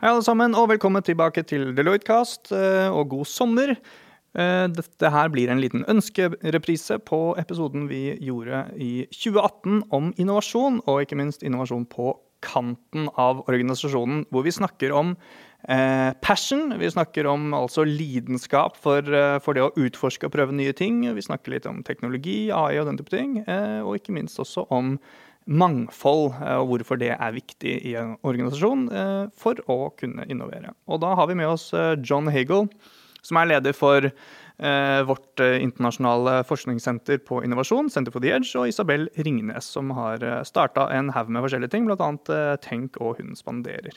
Hei, alle sammen, og velkommen tilbake til Deloitte-kast, eh, og god sommer. Eh, dette her blir en liten ønskereprise på episoden vi gjorde i 2018 om innovasjon, og ikke minst innovasjon på kanten av organisasjonen, hvor vi snakker om eh, passion. Vi snakker om altså lidenskap for, for, det å utforske og prøve nye ting. Vi snakker litt om teknologi, AI og den type ting, og ikke minst også om mangfold, eh, og hvorfor det er viktig i en organisasjon eh, for å kunne innovere. Og da har vi med oss eh, John Hagel, som er leder for vårt internasjonale forskningssenter på innovasjon, Center for the Edge, og Isabel Ringnes, som har starta en haug med forskjellige ting, bl.a. Tenk og Hun spanderer.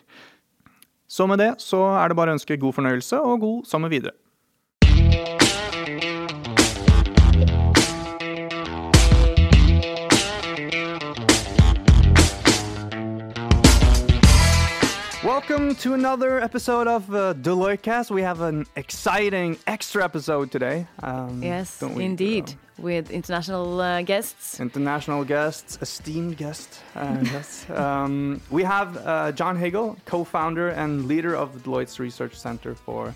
Så med det så er det bare å ønske god fornøyelse og god sommer videre. Welcome to another episode of uh, Deloitte Cast. We have an exciting extra episode today. Um, yes, we, indeed, uh, with international uh, guests. International guests, esteemed guests. Uh, yes. Um, we have uh, John Hagel, co-founder and leader of Deloitte's Research Center for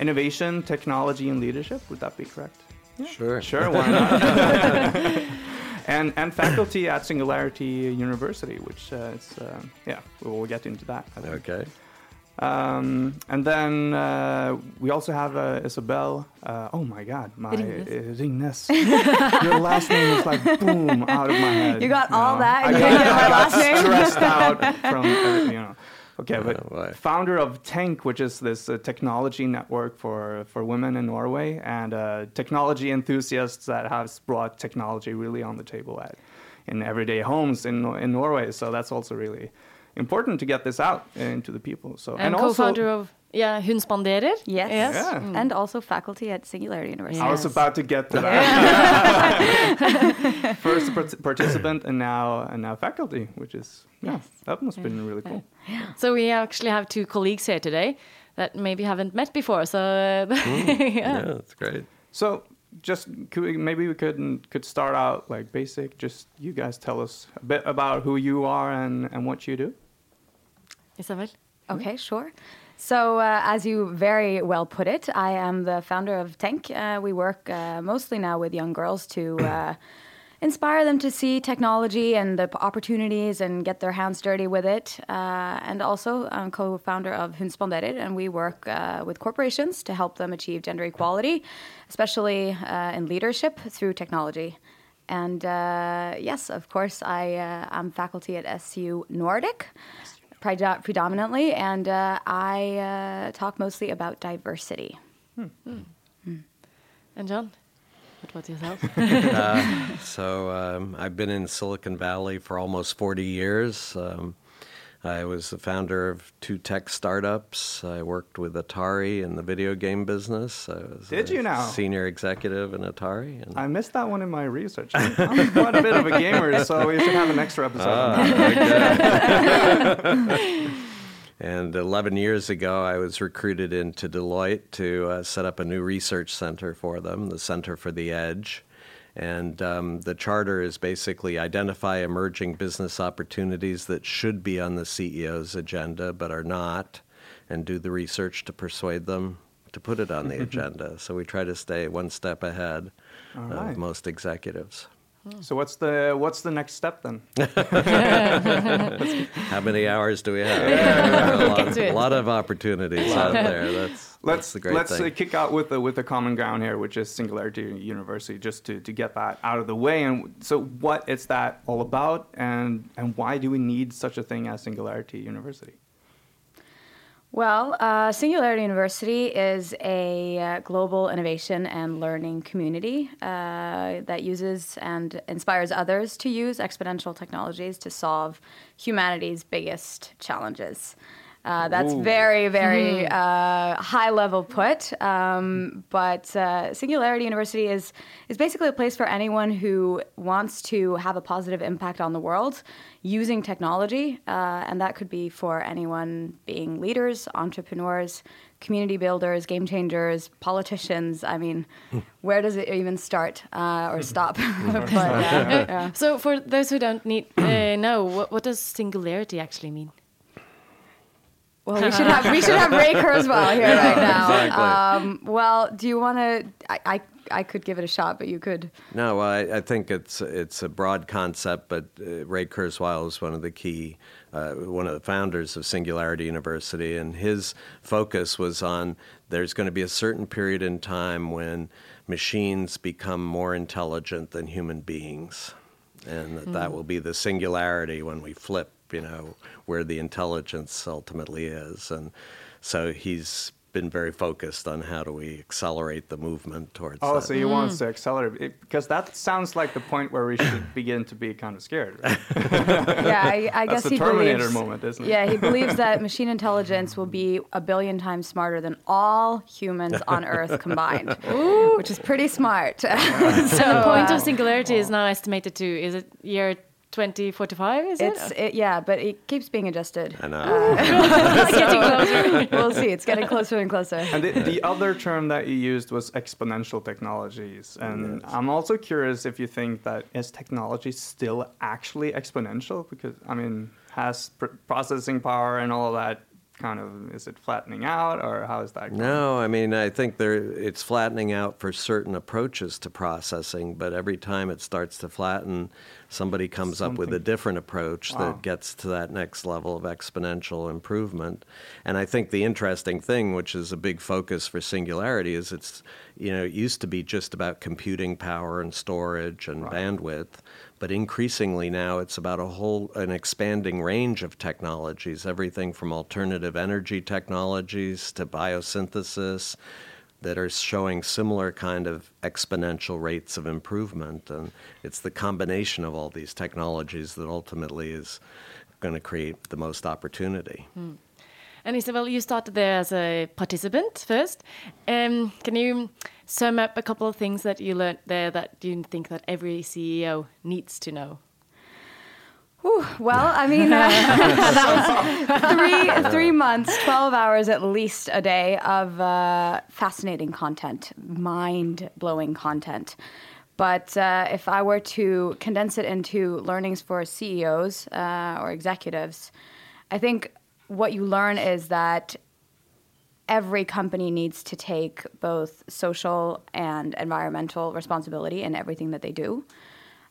Innovation, Technology, and Leadership. Would that be correct? Yeah. Sure. Sure. Why not? and and faculty at Singularity University, which uh, it's uh, yeah, we'll get into that. Okay. Um, and then uh, we also have uh, Isabelle. Uh, oh my God, my Ringnes. Your last name is like boom out of my head. You got you all know? that. I got, I got stressed out from you know. Okay, but oh, founder of Tenk, which is this uh, technology network for, for women in Norway, and uh, technology enthusiasts that has brought technology really on the table at, in everyday homes in, in Norway. So that's also really important to get this out into the people. So and, and co-founder of yeah, Hun spanderer. Yes. yes. Yeah. Mm. And also faculty at Singularity University. Yes. I was about to get to that. First participant and now and now faculty, which is yeah, yes. that must have been really cool. Yeah. So we actually have two colleagues here today that maybe haven't met before. So mm. yeah. yeah, that's great. So just we, maybe we could could start out like basic. Just you guys tell us a bit about who you are and and what you do. Isabelle. Okay, sure. So, uh, as you very well put it, I am the founder of Tenk. Uh, we work uh, mostly now with young girls to uh, inspire them to see technology and the opportunities and get their hands dirty with it. Uh, and also, I'm co founder of Hun Spanderer, and we work uh, with corporations to help them achieve gender equality, especially in leadership through technology. And yes, of course, I am faculty at SU Nordic predominantly, and uh, I uh, talk mostly about diversity. Hmm. Hmm. Hmm. And John, what about yourself? uh, so um, I've been in Silicon Valley for almost 40 years. Um, I was the founder of two tech startups. I worked with Atari in the video game business. I was Did you now? Senior executive in Atari. And I missed that one in my research. I'm quite a bit of a gamer, so we should have an extra episode. Ah, okay. and 11 years ago, I was recruited into Deloitte to uh, set up a new research center for them, the Center for the Edge. And um, the charter is basically identify emerging business opportunities that should be on the CEO's agenda but are not, and do the research to persuade them to put it on the agenda. So we try to stay one step ahead of most executives. So what's the what's the next step then? How many hours do we have? Yeah. a, lot, a, lot, of opportunities out there. That's let's that's great let's uh, thing. kick out with the with the common ground here, which is Singularity University, just to, to get that out of the way. And so, what is that all about, and and why do we need such a thing as Singularity University? Well, uh, Singularity University is a uh, global innovation and learning community uh, that uses and inspires others to use exponential technologies to solve humanity's biggest challenges. Uh, that's Ooh. very, very hmm. uh, high level put. Um, but uh, Singularity University is is basically a place for anyone who wants to have a positive impact on the world using technology, uh, and that could be for anyone being leaders, entrepreneurs, community builders, game changers, politicians. I mean, where does it even start uh, or stop? but, yeah. So, for those who don't need uh, know, what, what does singularity actually mean? Well, we should have we should have Ray Kurzweil here Yeah, right now. exactly. Um, well, do you want to? I, I I could give it a shot, but you could. No, I, I think it's it's a broad concept, but uh, Ray Kurzweil is one of the key, uh, one of the founders of Singularity University, and his focus was on there's going to be a certain period in time when machines become more intelligent than human beings, and that, that will be the singularity when we flip, you know, where the intelligence ultimately is, and so he's been very focused on how do we accelerate the movement towards Oh, that. so he wants to accelerate it, because that sounds like the point where we should begin to be kind of scared. Right? Yeah, I, I That's guess the he Terminator believes. moment, isn't it? Yeah, he believes that machine intelligence will be a billion times smarter than all humans on Earth combined, which is pretty smart. so, and the point uh, of singularity is now estimated to is it year 2045? Is It's it? it, yeah, but it keeps being adjusted. I know. It's getting closer. we'll see. It's getting closer and closer. And the, the other term that you used was exponential technologies. And I'm also curious if you think that is technology still actually exponential? Because, I mean, has pr- processing power and all of that kind of, is it flattening out or how is that going? No, I mean, I think there it's flattening out for certain approaches to processing, but every time it starts to flatten, somebody comes up with a different approach Wow. that gets to that next level of exponential improvement. And I think the interesting thing, which is a big focus for Singularity, is it's, you know, it used to be just about computing power and storage and bandwidth, but increasingly now it's about a whole an expanding range of technologies, everything from alternative energy technologies to biosynthesis that are showing similar kind of exponential rates of improvement and it's the combination of all these technologies that ultimately is going to create the most opportunity. And Isabelle, you started there as a participant first. Um, can you sum up a couple of things that you learned there that you think that every CEO needs to know? Whew, well, I mean, uh, three three months, twelve hours at least a day of uh, fascinating content, mind blowing content. But uh, if I were to condense it into learnings for CEOs uh, or executives, I think what you learn is that every company needs to take both social and environmental responsibility in everything that they do.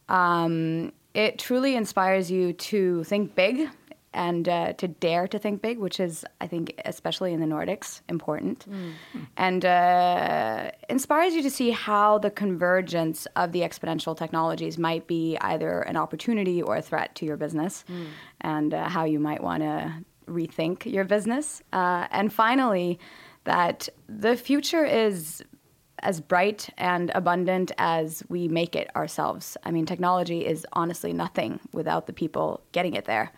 Um, it truly inspires you to think big and uh, to dare to think big, which is, I think, especially in the Nordics, important. And uh, inspires you to see how the convergence of the exponential technologies might be either an opportunity or a threat to your business, and uh, how you might want to rethink your business. Uh, and finally, that the future is as bright and abundant as we make it ourselves. I mean, technology is honestly nothing without the people getting it there.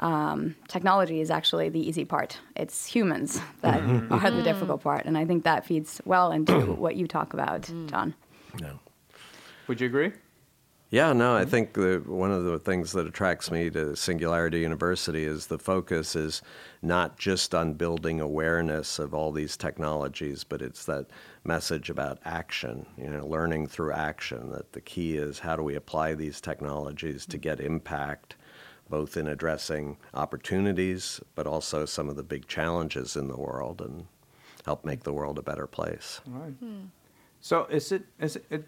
Um, technology is actually the easy part. It's humans that mm-hmm. are the mm-hmm. difficult part, and I think that feeds well into mm. what you talk about, mm. John. No. Would you agree? Yeah, no, I mm-hmm. think the, one of the things that attracts me to Singularity University is the focus is not just on building awareness of all these technologies, but it's that message about action, you know, learning through action, that the key is how do we apply these technologies to get impact, both in addressing opportunities, but also some of the big challenges in the world and help make the world a better place. All right. Hmm. So is it is it, it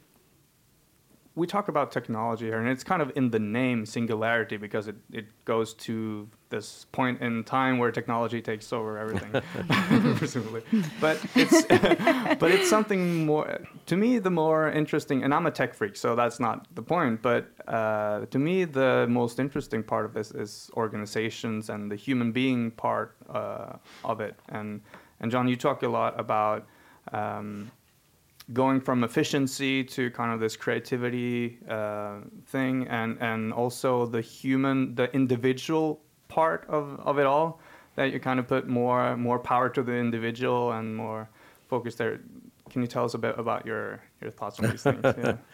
we talk about technology here and it's kind of in the name singularity because it, it goes to this point in time where technology takes over everything presumably. But it's but it's something more to me the more interesting and i'm a tech freak so that's not the point but uh, to me the most interesting part of this is organizations and the human being part uh, of it. And and john you talk a lot about um, going from efficiency to kind of this creativity uh, thing and and also the human the individual part of, of it all that you kind of put more more power to the individual and more focus there can you tell us a bit about your your thoughts on these things yeah.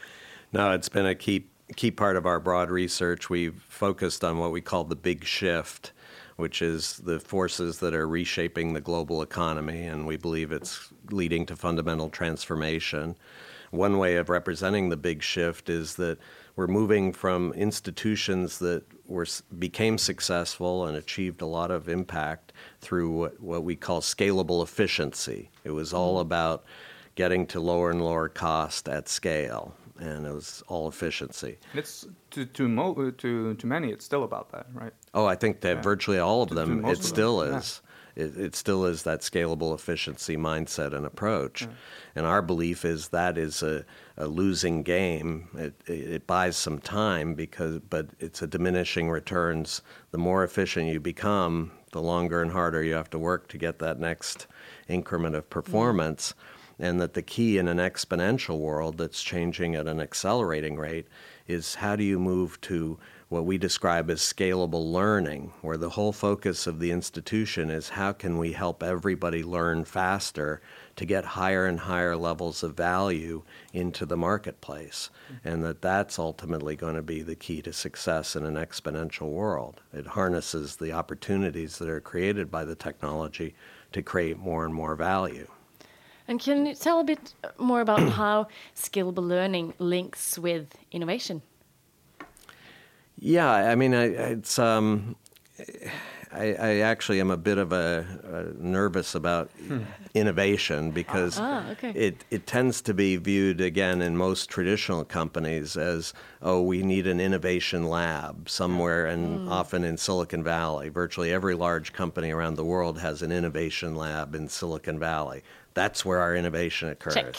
No, it's been a key key part of our broad research. We've focused on what we call the big shift, which is the forces that are reshaping the global economy, and we believe it's leading to fundamental transformation. One way of representing the big shift is that we're moving from institutions that were became successful and achieved a lot of impact through what, what we call scalable efficiency. It was all Mm-hmm. about getting to lower and lower cost at scale, and it was all efficiency. It's to to mo- to to many. It's still about that, right? Oh, I think that Yeah. virtually all of To- them, it them, still yeah. is. It, it still is that scalable efficiency mindset and approach. Mm. And our belief is that is a, a losing game. It, it, it buys some time because, but it's a diminishing returns. The more efficient you become, the longer and harder you have to work to get that next increment of performance. Mm. And that the key in an exponential world that's changing at an accelerating rate is how do you move to what we describe as scalable learning, where the whole focus of the institution is how can we help everybody learn faster to get higher and higher levels of value into the marketplace. Mm-hmm. And that that's ultimately going to be the key to success in an exponential world. It harnesses the opportunities that are created by the technology to create more and more value. And can you tell a bit more about how scalable learning links with innovation? Yeah, I mean, I, it's um, I, I actually am a bit of a, a nervous about innovation because Ah, okay. it it tends to be viewed again in most traditional companies as oh we need an innovation lab somewhere and often in Silicon Valley. Virtually every large company around the world has an innovation lab in Silicon Valley. That's where our innovation occurs. Check.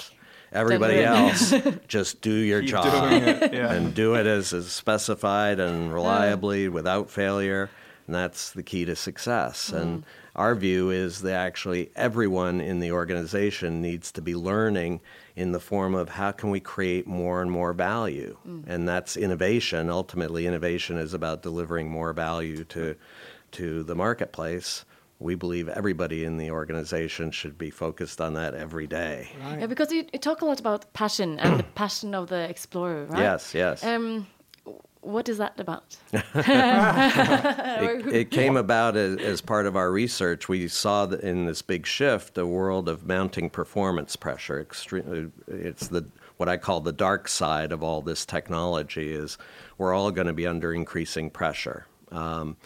Everybody else, just do your Keep job doing it, yeah. and do it as is specified and reliably without failure. And that's the key to success. And our view is that actually everyone in the organization needs to be learning in the form of how can we create more and more value. And that's innovation. Ultimately, innovation is about delivering more value to, to the marketplace. We believe everybody in the organization should be focused on that every day. Yeah, because you, you talk a lot about passion and the passion of the explorer, right? Yes, yes. Um, what is that about? it, it came about as, as part of our research. We saw that in this big shift a world of mounting performance pressure. Extre- It's the what I call the dark side of all this technology is we're all going to be under increasing pressure um,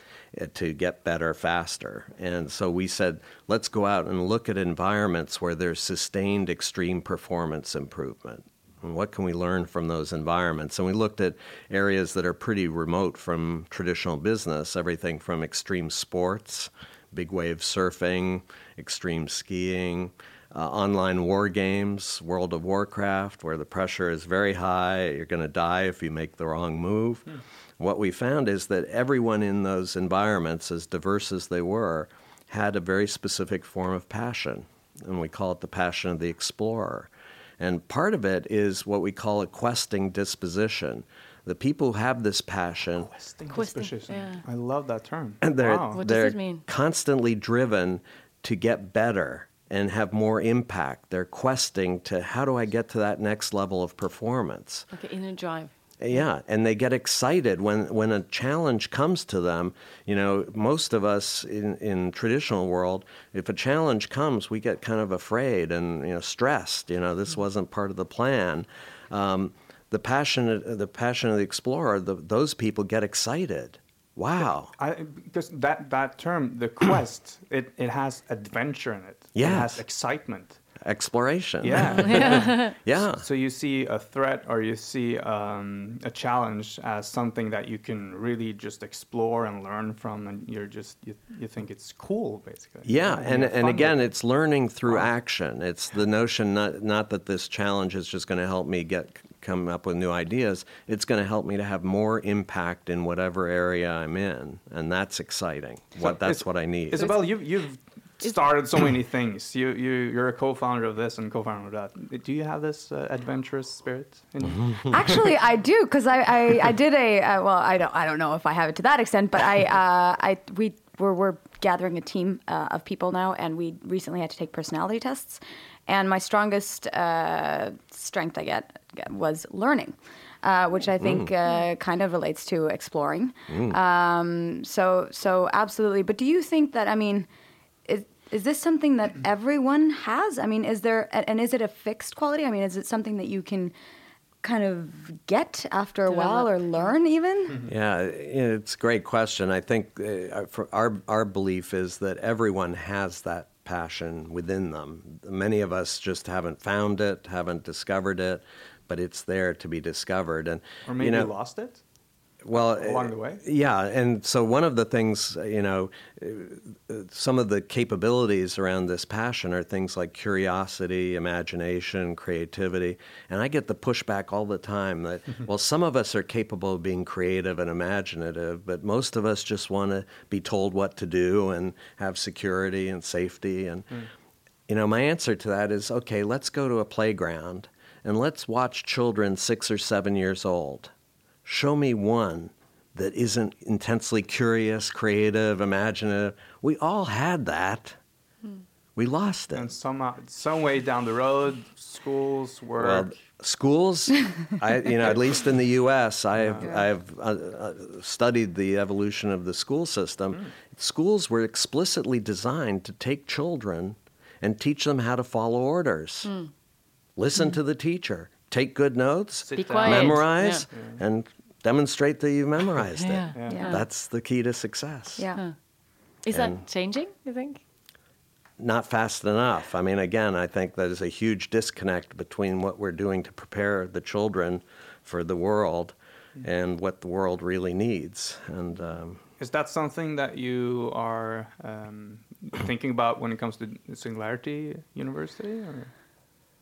to get better faster. And so we said, let's go out and look at environments where there's sustained extreme performance improvement. And what can we learn from those environments? And we looked at areas that are pretty remote from traditional business, everything from extreme sports, big wave surfing, extreme skiing, uh, online war games, World of Warcraft, where the pressure is very high. You're going to die if you make the wrong move. What we found is that everyone in those environments, as diverse as they were, had a very specific form of passion. And we call it the passion of the explorer. And part of it is what we call a questing disposition. The people who have this passion, Questing Questing, disposition. yeah. I love that term. and they're, wow. What does they're it mean? constantly driven to get better and have more impact. They're questing to how do I get to that next level of performance? Okay, inner drive. Yeah, and they get excited when, when a challenge comes to them. You know, most of us in, in traditional world, if a challenge comes, we get kind of afraid and you know stressed. You know, this wasn't part of the plan. Um, the passion, the passion of the explorer, the, those people get excited. Wow. I, because that, that term, the quest, it, it has adventure in it. It has excitement. Exploration. Yeah. Yeah. So you see a threat or you see um, a challenge as something that you can really just explore and learn from, and you're just you, you think it's cool, basically. Yeah, you and and again, it. it's learning through Wow. action. It's the notion not not that this challenge is just going to help me get come up with new ideas. It's going to help me to have more impact in whatever area I'm in, and that's exciting. What that's what I need. Isabelle, you've you've started so many things. You you you're a co-founder of this and co-founder of that. Do you have this uh, adventurous spirit in you? Actually, I do because I, I, I did a uh, well I don't I don't know if I have it to that extent, but I uh, I we we're, we're gathering a team uh, of people now, and we recently had to take personality tests, and my strongest uh, strength I get was learning. Uh, which I think uh, kind of relates to exploring. Um, so, so absolutely. But do you think that I mean, is is this something that everyone has? I mean, is there and is it a fixed quality? I mean, is it something that you can kind of get after a while or learn even? Yeah, it's a great question. I think uh, for our our belief is that everyone has that passion within them. Many of us just haven't found it, haven't discovered it, but it's there to be discovered. And Or maybe you know, lost it? Well along uh, the way? yeah and so one of the things you know uh, some of the capabilities around this passion are things like curiosity imagination creativity and i get the pushback all the time that well some of us are capable of being creative and imaginative but most of us just want to be told what to do and have security and safety and you know my answer to that is okay let's go to a playground and let's watch children 6 or 7 years old show me one that isn't intensely curious, creative, imaginative. We all had that. We lost it. And some, uh, some way down the road, schools, were. Well, schools, I, you know, at least in the U.S., I've, I've uh, uh, studied the evolution of the school system. Schools were explicitly designed to take children and teach them how to follow orders. Listen to the teacher, take good notes, Be quiet. memorize, and demonstrate that you've memorized Yeah. it. Yeah. Yeah. That's the key to success. Yeah. Is And- that changing, you think? Not fast enough. I mean, again, I think there's a huge disconnect between what we're doing to prepare the children for the world and what the world really needs. And um, Is that something that you are um, thinking about when it comes to Singularity University? Or?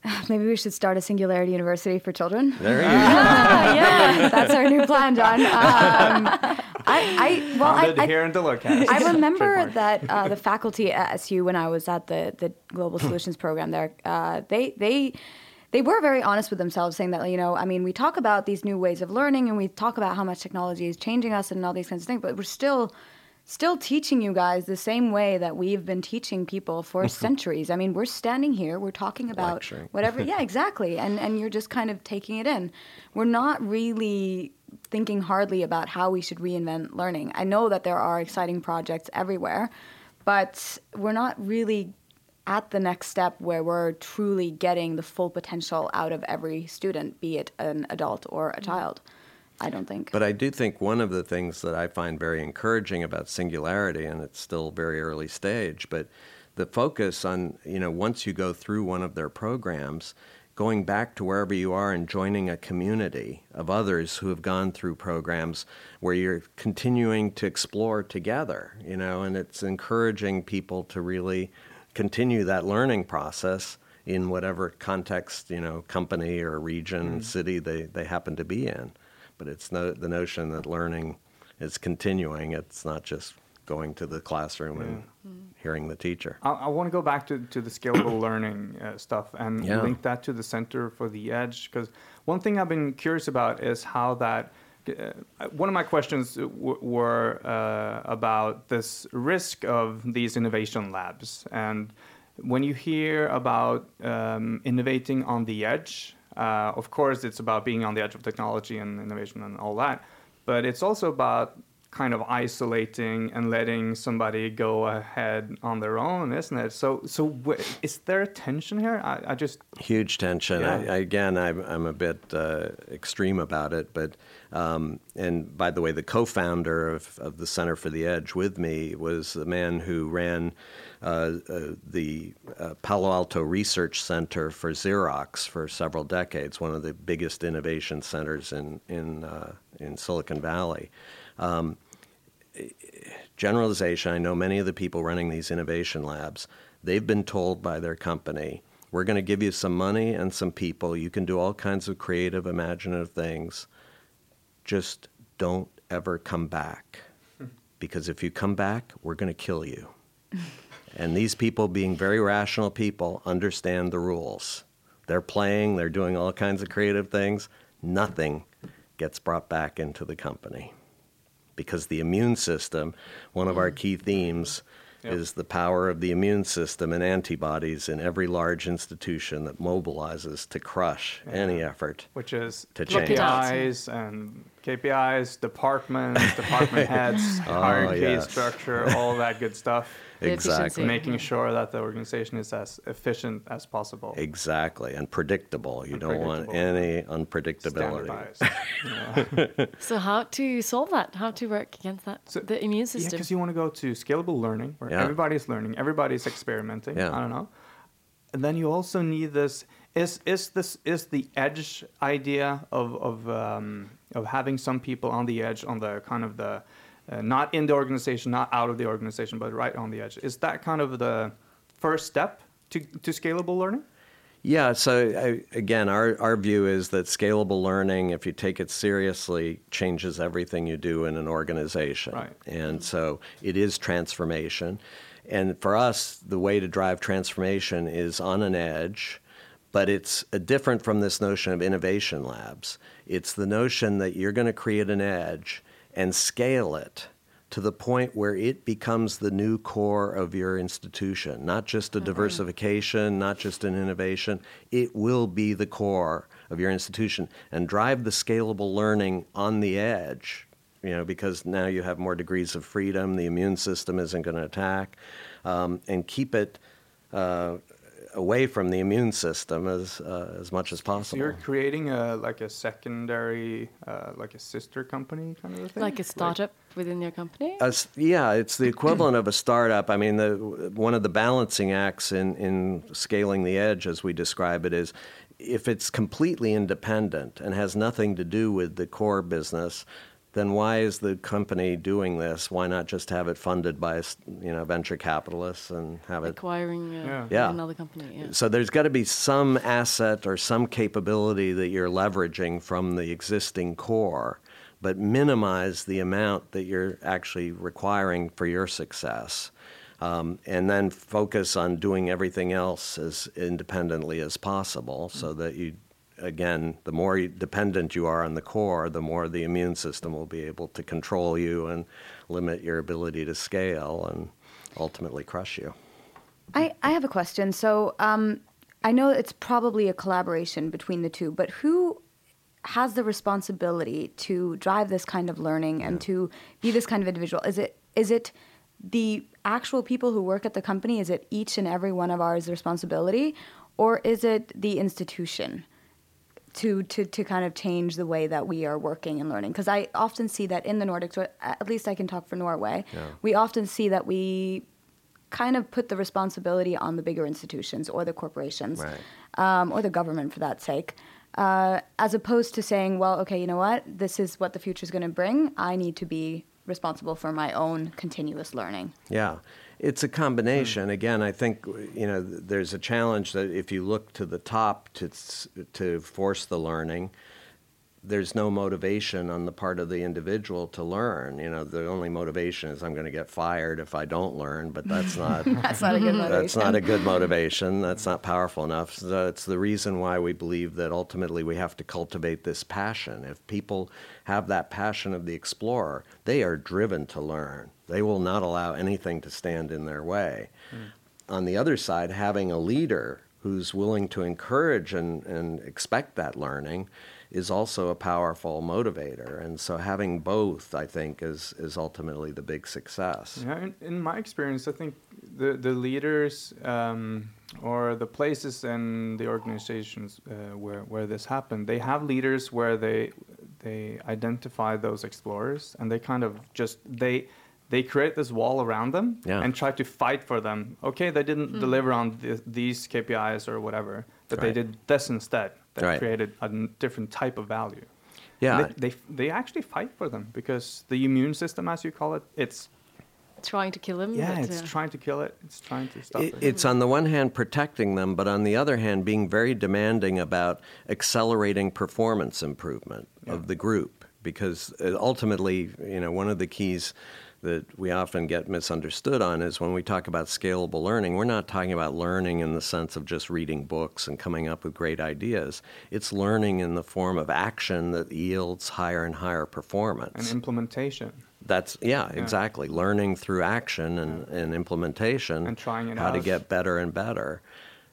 Maybe we should start a Singularity University for children. there you go. Ah, yeah, that's our new plan, John. Um, I, I, well, I, I, here in the Locast. I remember that uh, the faculty at SU, when I was at the, the Global Solutions program there, uh, they they they were very honest with themselves, saying that you know, I mean, we talk about these new ways of learning, and we talk about how much technology is changing us and all these kinds of things, but we're still still teaching you guys the same way that we've been teaching people for mm-hmm. centuries. I mean, we're standing here, we're talking about Lecturing. whatever. Yeah, exactly, and and you're just kind of taking it in. We're not really thinking hardly about how we should reinvent learning. I know that there are exciting projects everywhere, but we're not really at the next step where we're truly getting the full potential out of every student, be it an adult or a mm-hmm. child. I don't think. But I do think one of the things that I find very encouraging about Singularity, and it's still very early stage, but the focus on, you know, once you go through one of their programs, going back to wherever you are and joining a community of others who have gone through programs where you're continuing to explore together, you know, and it's encouraging people to really continue that learning process in whatever context, you know, company or region, mm-hmm. city they, they happen to be in. But it's no, the notion that learning is continuing. It's not just going to the classroom and hearing the teacher. I, I want to go back to, to the scalable learning uh, stuff and Yeah. link that to the Center for the Edge. Because one thing I've been curious about is how that. Uh, one of my questions w- were uh, about this risk of these innovation labs. And when you hear about um, innovating on the edge, uh, of course, it's about being on the edge of technology and innovation and all that. But it's also about kind of isolating and letting somebody go ahead on their own, isn't it? So, so wh- is there a tension here? I, I just Huge tension. Yeah. I, again, I'm, I'm a bit uh, extreme about it, but um, and by the way, the co-founder of, of the Center for the Edge with me was the man who ran the uh, Palo Alto Research Center for Xerox for several decades, one of the biggest innovation centers in in uh, in Silicon Valley. Um, generalization, I know many of the people running these innovation labs, they've been told by their company, we're going to give you some money and some people. You can do all kinds of creative, imaginative things. Just don't ever come back. Because if you come back, we're going to kill you. and these people, being very rational people, understand the rules. They're playing, they're doing all kinds of creative things. Nothing gets brought back into the company because the immune system, one of our key themes, Yep. is the power of the immune system and antibodies in every large institution that mobilizes to crush any effort. which is To change. the eyes and KPIs, departments, department heads, hierarchy yeah. structure, all that good stuff. Exactly. Making sure that the organization is as efficient as possible. Exactly, and predictable. You don't want any unpredictability. Standardized. Yeah. So how to solve that? How to work against that? So- the immune Yeah, system. because you want to go to scalable learning where Yeah. everybody's learning, everybody's experimenting. Yeah. I don't know. And then you also need this. Is is this is the edge idea of of um, of having some people on the edge, on the kind of the uh, not in the organization, not out of the organization, but right on the edge. Is that kind of the first step to to scalable learning? Yeah, so I, again, our, our view is that scalable learning, if you take it seriously, changes everything you do in an organization. Right. And so it is transformation. And for us, the way to drive transformation is on an edge, but it's uh, different from this notion of innovation labs. It's the notion that you're going to create an edge and scale it to the point where it becomes the new core of your institution, not just a diversification, not just an innovation. It will be the core of your institution. And drive the scalable learning on the edge, you know, because now you have more degrees of freedom, the immune system isn't going to attack, um, and keep it uh, away from the immune system as, uh, as much as So possible. you're creating a like a secondary, uh, like a sister company kind of a thing, like a startup within your company? A s- yeah, it's the equivalent of a startup. I mean, the, one of the balancing acts in, in scaling the edge, as we describe it, is if it's completely independent and has nothing to do with the core business, then why is the company doing this? Why not just have it funded by you know venture capitalists and have it Acquiring uh, Yeah. Yeah. another company. Yeah. so there's got to be some asset or some capability that you're leveraging from the existing core, but minimize the amount that you're actually requiring for your success. Um, and then focus on doing everything else as independently as possible so that you, again, the more dependent you are on the core, the more the immune system will be able to control you and limit your ability to scale and ultimately crush you. I, I have a question. So um, I know it's probably a collaboration between the two, but who has the responsibility to drive this kind of learning and to be this kind of individual? Is it is it the actual people who work at the company? Is it each and every one of ours responsibility, or is it the institution? To, to, to kind of change the way that we are working and learning. Because I often see that in the Nordics, or at least I can talk for Norway, Yeah. we often see that we kind of put the responsibility on the bigger institutions or the corporations Right. um, or the government for that sake. Uh, as opposed to saying, well, okay, you know what? This is what the future is going to bring. I need to be responsible for my own continuous learning. Yeah, it's a combination. Hmm. Again, I think you know there's a challenge that if you look to the top to to force the learning, there's no motivation on the part of the individual to learn. You know, the only motivation is I'm going to get fired if I don't learn, but that's not That's not a good motivation. that's not a good motivation. That's not powerful enough. So it's the reason why we believe that ultimately we have to cultivate this passion. If people have that passion of the explorer, they are driven to learn. They will not allow anything to stand in their way. Hmm. On the other side, having a leader who's willing to encourage and, and expect that learning is also a powerful motivator. And so having both, I think, is, is ultimately the big success. Yeah, in, in my experience, I think the the leaders um, or the places and the organizations uh, where where this happened, they have leaders where they they identify those explorers and they kind of just they they create this wall around them Yeah. and try to fight for them. Okay, they didn't deliver on th- these KPIs or whatever, but they did this instead. That Right. created a different type of value. Yeah. They, they they actually fight for them because the immune system, as you call it, it's Trying to kill him. yeah, but, it's uh, trying to kill it. It's trying to stop It, it. it's on the one hand protecting them, but on the other hand, being very demanding about accelerating performance improvement of the group. Because uh, ultimately, you know, one of the keys that we often get misunderstood on is when we talk about scalable learning, we're not talking about learning in the sense of just reading books and coming up with great ideas. It's learning in the form of action that yields higher and higher performance. and implementation. That's yeah, exactly. Learning through action and, and implementation, And trying it how to get better and better.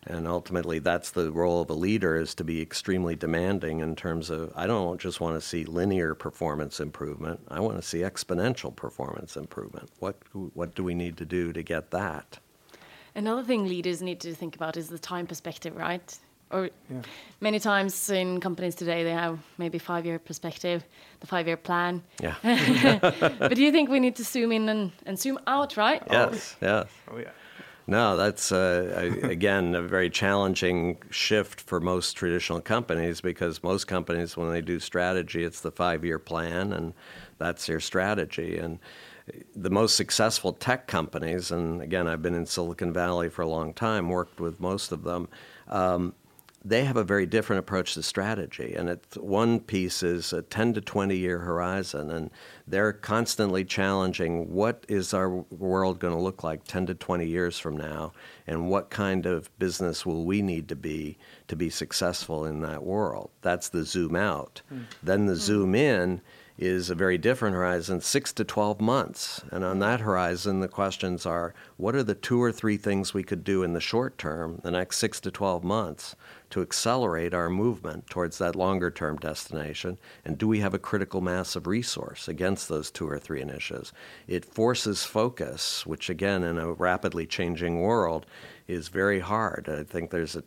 And ultimately, that's the role of a leader is to be extremely demanding in terms of I don't just want to see linear performance improvement. I want to see exponential performance improvement. What what do we need to do to get that? Another thing leaders need to think about is the time perspective, right? Or many times in companies today they have maybe five year perspective, the five year plan. Yeah. But do you think we need to zoom in and, and zoom out, right? yes. Yes. Oh yeah. No, that's uh, again a very challenging shift for most traditional companies because most companies, when they do strategy, it's the five-year plan, and that's their strategy. And the most successful tech companies, and again, I've been in Silicon Valley for a long time, worked with most of them. Um, they have a very different approach to strategy. And it's, one piece is a 10 to 20 year horizon, and they're constantly challenging what is our world going to look like 10 to 20 years from now, and what kind of business will we need to be to be successful in that world. That's the zoom out. Hmm. Then the hmm. zoom in is a very different horizon, six to 12 months. And on that horizon, the questions are what are the two or three things we could do in the short term, the next six to 12 months, to accelerate our movement towards that longer term destination? And do we have a critical mass of resource against those two or three initiatives? It forces focus, which again, in a rapidly changing world, is very hard. I think there's a,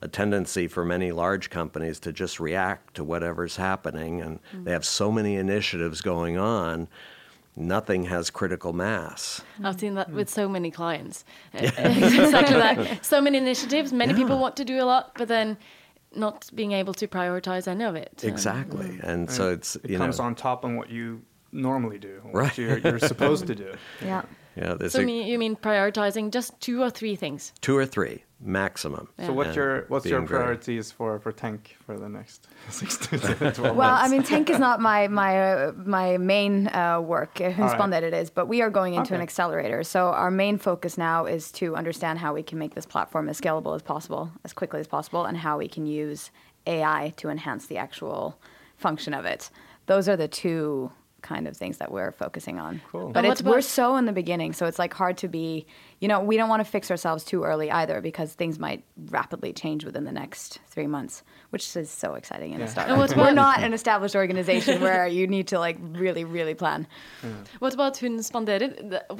a tendency for many large companies to just react to whatever's happening, and mm. they have so many initiatives going on, nothing has critical mass. I've seen that with so many clients. exactly that. So many initiatives. Many people want to do a lot, but then not being able to prioritize any of it. Um, Exactly, and so it's It you comes know on top on what you normally do, what Right. you're, you're supposed to do. Yeah. yeah, there's So a, you mean prioritizing just two or three things? two or three maximum. So what's your what's your being very- priorities for for Tenk for the next six to 12 Well, months? I mean, Tenk is not my my uh, my main uh, work. Uh, Hun spanderer it is, but we are going into an accelerator. So our main focus now is to understand how we can make this platform as scalable as possible, as quickly as possible, and how we can use AI to enhance the actual function of it. Those are the two kind of things that we're focusing on. Cool. But it's what we're so in the beginning, so it's like hard to be. You know, we don't want to fix ourselves too early either because things might rapidly change within the next three months, which is so exciting in a Yeah. startup. And what We're not an established organization where you need to like really, really plan. What about hun spanderer?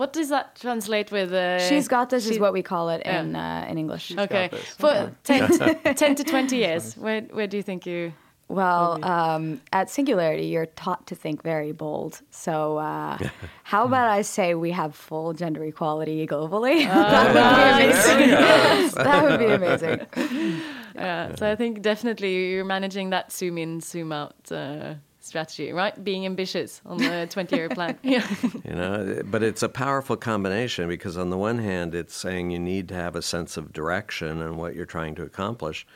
What does that translate with? Uh, She's got this is what we call it Yeah. in uh, in English. Okay, got this. for 10, to, 10 to 20 years, where, where do you think you... Well, um, at Singularity, you're taught to think very bold. So, uh, how about I say we have full gender equality globally? that would be amazing. that would be amazing. Yeah, so I think definitely you're managing that zoom in, zoom out uh, strategy, right? Being ambitious on the 20 year plan. Yeah. You know, but it's a powerful combination because on the one hand, it's saying you need to have a sense of direction and what you're trying to accomplish,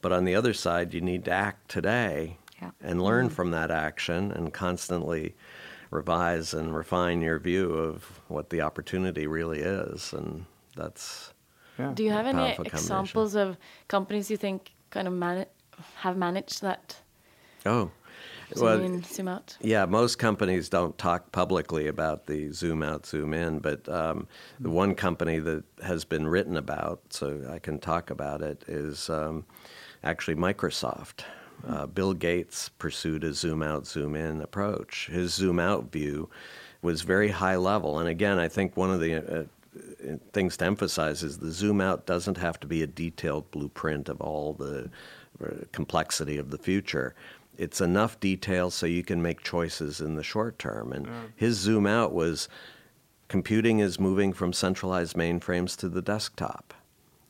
but on the other side, you need to act today Yeah. and learn from that action and constantly revise and refine your view of what the opportunity really is, and that's yeah. Do you have any examples of companies you think kind of man- have managed that oh. zoom Well, in, zoom out? Yeah, most companies don't talk publicly about the zoom out, zoom in, but um, the one company that has been written about, so I can talk about it, is um, actually Microsoft. Uh, Bill Gates pursued a zoom out, zoom in approach. His zoom out view was very high level. And again, I think one of the uh, things to emphasize is the zoom out doesn't have to be a detailed blueprint of all the uh, complexity of the future. It's enough detail so you can make choices in the short term. And his zoom out was computing is moving from centralized mainframes to the desktop.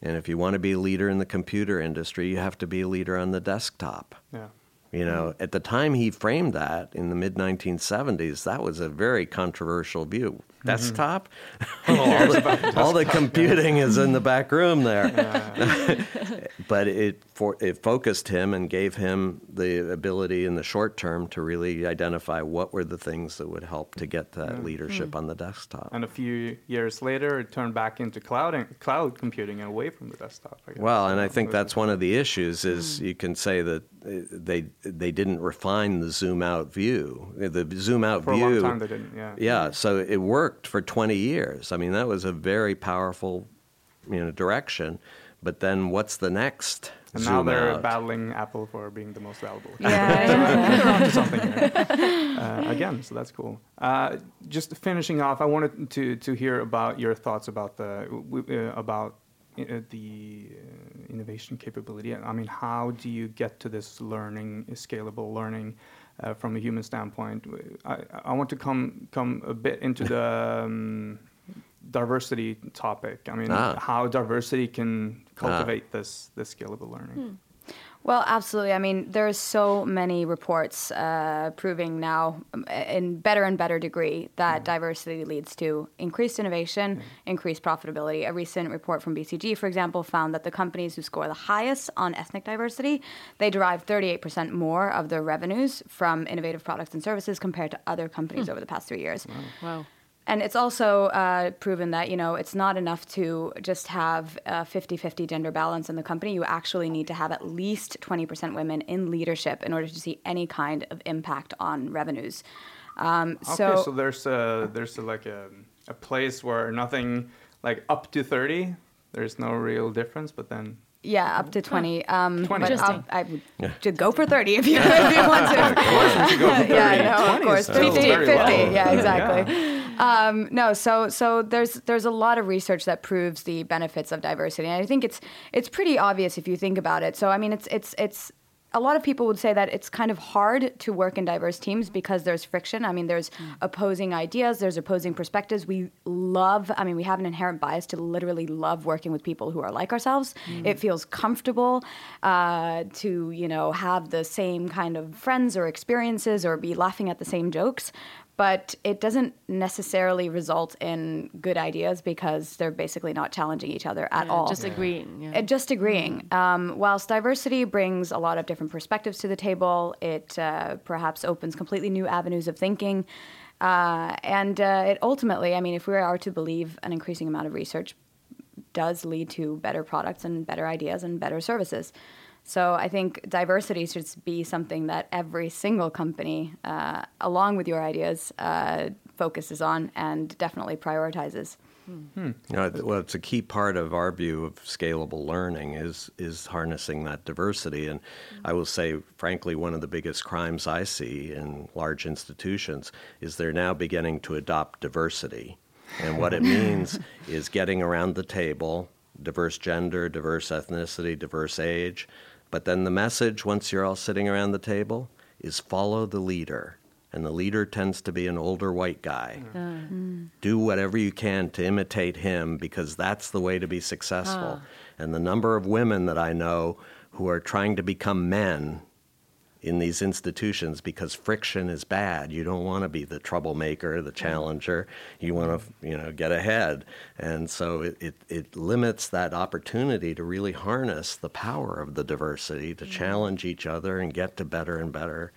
And if you want to be a leader in the computer industry, you have to be a leader on the desktop. yeah. You know, at the time he framed that in the mid 1970s, that was a very controversial view. Desktop? all, the, all the computing is in the back room there. but it for, it focused him and gave him the ability in the short term to really identify what were the things that would help to get that leadership on the desktop. And a few years later, it turned back into cloud cloud computing and away from the desktop. Well, and I think that's one of the issues is you can say that uh, they they didn't refine the zoom out view. The zoom out for a view. long time they didn't. Yeah. yeah, so it worked for 20 years. I mean, that was a very powerful, you know, direction. But then what's the next? And now they're out? battling Apple for being the most valuable. Yeah. they're onto something here. Uh, again, so that's cool. Uh, just finishing off, I wanted to to hear about your thoughts about the uh, about uh, the uh, innovation capability. I mean, how do you get to this learning, scalable learning, uh, from a human standpoint? I, I want to come come a bit into the. Um, diversity topic i mean Ah. how diversity can cultivate this this scalable learning Well, absolutely. I mean, there are so many reports uh, proving now, um, in better and better degree, that diversity leads to increased innovation, increased profitability. A recent report from BCG, for example, found that the companies who score the highest on ethnic diversity, they derive 38% more of their revenues from innovative products and services compared to other companies over the past three years. Wow. And it's also uh, proven that, you know, it's not enough to just have a 50-50 gender balance in the company. You actually need to have at least 20% women in leadership in order to see any kind of impact on revenues. Um, Okay, so, so, there's a there's a, like a, a place where nothing like up to thirty, there's no real difference, but then yeah, up to 20. Um, 20. But I'll, I would should go for 30 if you, if you want to. of course we should go for 30. yeah, no, 20 of course. 50, 50. very low. Yeah, exactly. Um, no, so so there's there's a lot of research that proves the benefits of diversity, and I think it's it's pretty obvious if you think about it. So I mean, it's it's it's a lot of people would say that it's kind of hard to work in diverse teams because there's friction. I mean, there's opposing ideas, there's opposing perspectives. We love, I mean, we have an inherent bias to literally love working with people who are like ourselves. It feels comfortable uh, to, you know, have the same kind of friends or experiences or be laughing at the same jokes. But it doesn't necessarily result in good ideas because they're basically not challenging each other at Yeah, all. Just agreeing. Yeah. Uh, Just agreeing. Um, whilst diversity brings a lot of different perspectives to the table, it uh, perhaps opens completely new avenues of thinking. Uh, and uh, it ultimately, I mean, if we are to believe an increasing amount of research does lead to better products and better ideas and better services. So I think diversity should be something that every single company, uh, along with your ideas, uh, focuses on and definitely prioritizes. You know, well, it's a key part of our view of scalable learning is is harnessing that diversity. And I will say, frankly, one of the biggest crimes I see in large institutions is they're now beginning to adopt diversity. And what it means is getting around the table, diverse gender, diverse ethnicity, diverse age. But then the message, once you're all sitting around the table, is follow the leader. And the leader tends to be an older white guy mm. do whatever you can to imitate him because that's the way to be successful. Ah. And the number of women that I know who are trying to become men in these institutions because friction is bad. You don't want to be the troublemaker, the challenger. You want to, you know, get ahead. And so it, it, it limits that opportunity to really harness the power of the diversity, to mm-hmm. challenge each other and get to better and better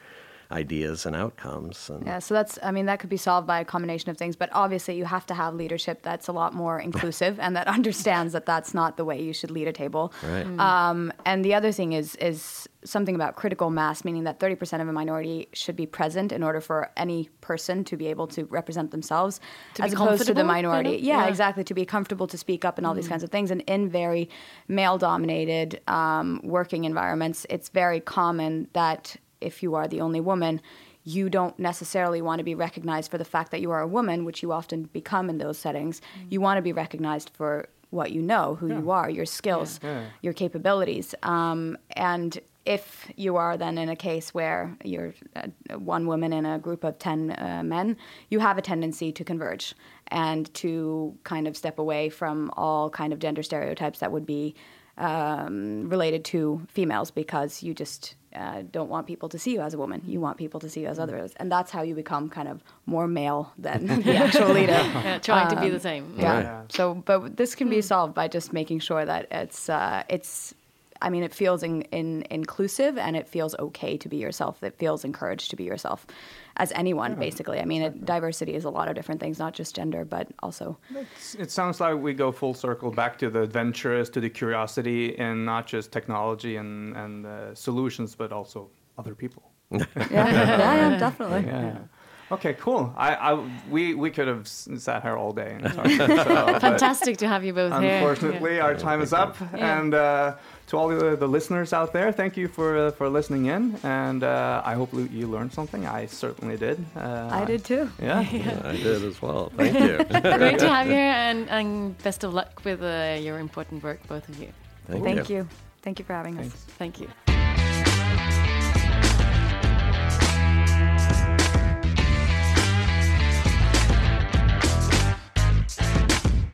ideas and outcomes. And Yeah, so that's, I mean, that could be solved by a combination of things, but obviously you have to have leadership that's a lot more inclusive and that understands that that's not the way you should lead a table. Right. Um, and the other thing is, is something about critical mass, meaning that 30% of a minority should be present in order for any person to be able to represent themselves To be as opposed to the comfortable, kind minority. of? Yeah, Yeah. exactly. To be comfortable to speak up and all these kinds of things. And in very male dominated um, working environments, it's very common that if you are the only woman, you don't necessarily want to be recognized for the fact that you are a woman, which you often become in those settings. You want to be recognized for what you know, who you are, your skills, Yeah. your capabilities. Um, and if you are then in a case where you're uh, one woman in a group of 10 uh, men, you have a tendency to converge and to kind of step away from all kind of gender stereotypes that would be um, related to females because you just uh, don't want people to see you as a woman. You want people to see you as others. And that's how you become kind of more male than the actual leader. Yeah, trying to be Um, the same. Yeah. Yeah. So, but this can be solved by just making sure that it's uh, it's. I mean, it feels in, in, inclusive and it feels okay to be yourself. It feels encouraged to be yourself, as anyone basically. I mean, it, diversity is a lot of different things, not just gender, but also. It's- It sounds like we go full circle back to the adventurous, to the curiosity, and not just technology and, and uh, solutions, but also other people. Yeah, yeah, yeah, definitely. Yeah. Okay, cool. I, I we we could have sat here all day and talked. so, Fantastic to have you both here. Unfortunately, our time is up, Yeah. and uh, to all the, the listeners out there, thank you for uh, for listening in, and uh, I hope you learned something. I certainly did. Uh, I did too. Yeah. I did as well. Thank you. Great to have you here, and, and best of luck with uh, your important work, both of you. Thank, Thank you. Thank you for having us. Thank you.